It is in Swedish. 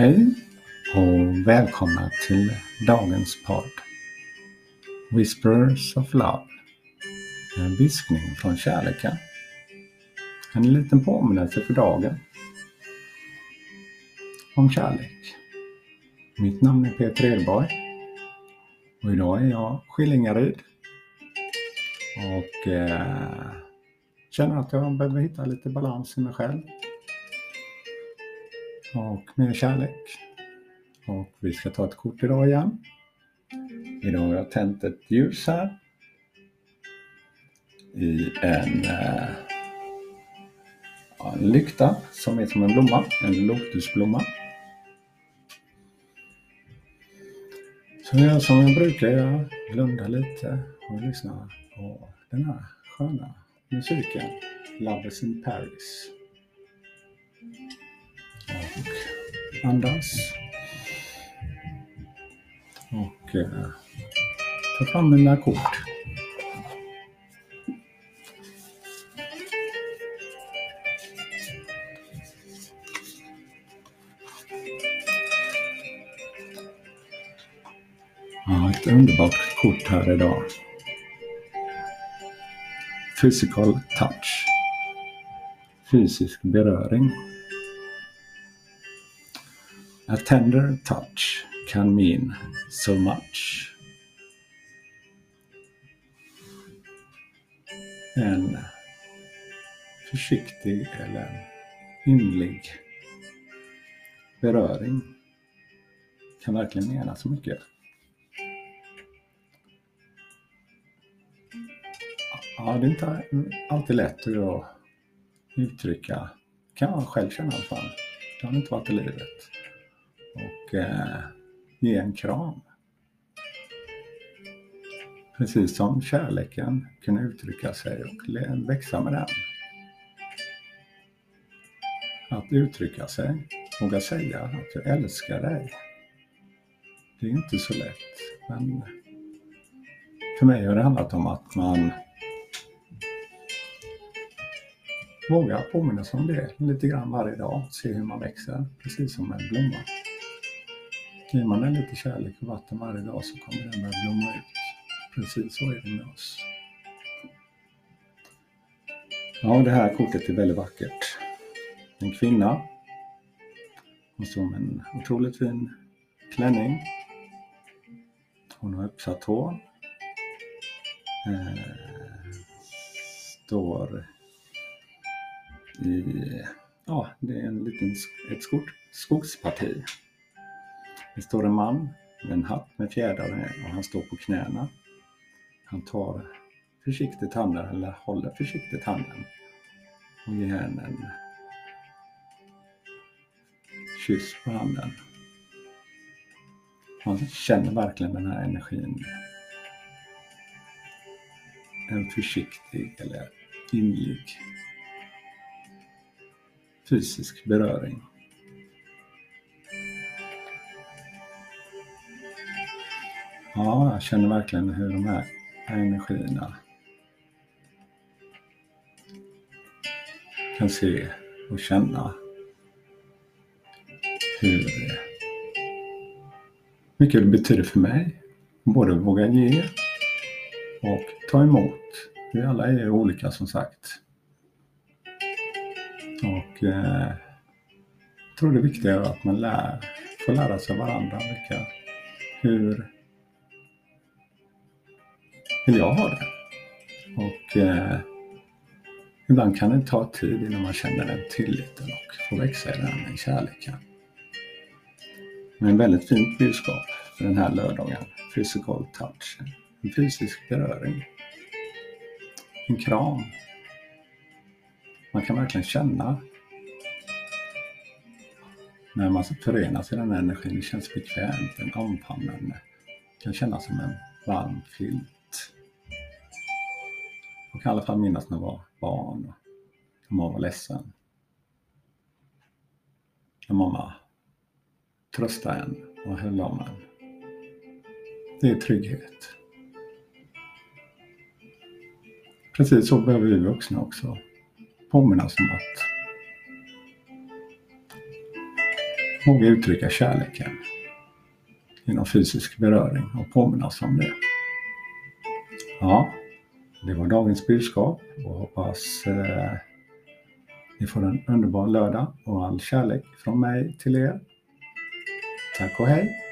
Hej och välkomna till dagens podd Whispers of Love. En viskning från kärleken. En liten påminnelse för dagen. Om kärlek. Mitt namn är Peter Edborg och idag är jag Skillingaryd. Och eh, känner att jag behöver hitta lite balans i mig själv och mer kärlek. Och vi ska ta ett kort idag igen. Idag har jag tänt ett ljus här i en, eh, en lykta som är som en blomma, en lotusblomma. Så jag gör som jag brukar göra, blunda lite och lyssna på den här sköna musiken, Love is in Paris och andas. Och eh, ta fram mina kort. Ja, ett underbart kort här idag. Physical touch. Fysisk beröring. A tender touch can mean so much. En försiktig eller inlig beröring kan verkligen mena så mycket. Ja, det är inte alltid lätt att uttrycka, kan man själv känna i alla fall. Det har inte varit i livet och eh, ge en kram. Precis som kärleken kunna uttrycka sig och växa med den. Att uttrycka sig, våga säga att jag älskar dig. Det är inte så lätt, men för mig har det handlat om att man vågar påminna sig om det lite grann varje dag, se hur man växer, precis som en blomma. Ger man den lite kärlek och vatten varje dag så kommer den att blomma ut. Precis så är det med oss. Ja, det här kortet är väldigt vackert. En kvinna. Hon står med en otroligt fin klänning. Hon har uppsatt hår. Eh, står i, ja, det är en liten, ett skog, skogsparti det står en man med en hatt med fjädrar och han står på knäna. Han tar försiktigt handen, eller håller försiktigt handen och ger henne en kyss på handen. Man känner verkligen den här energin. En försiktig eller inlig fysisk beröring. Ja, jag känner verkligen hur de här energierna kan se och känna hur mycket det betyder för mig. Både våga ge och ta emot. Vi alla är olika som sagt. Och eh, jag tror det viktiga är att man lär, får lära sig varandra. Vilka, hur vill jag ha det. Och eh, ibland kan det ta tid innan man känner den tilliten och får växa i den kärleken. Men väldigt fint budskap för den här lördagen. Physical touch. En fysisk beröring. En kram. Man kan verkligen känna när man förenas i den här energin. Det känns bekvämt, en omfamnande. Det kan kännas som en varm filt. Jag kan i alla fall minnas när jag var barn och när mamma var ledsen. När mamma tröstade en och höll om en. Det är trygghet. Precis så behöver vi vuxna också påminnas om att våga uttrycka kärleken genom fysisk beröring och påminnas om det. Ja, det var dagens budskap och hoppas eh, ni får en underbar lördag och all kärlek från mig till er. Tack och hej!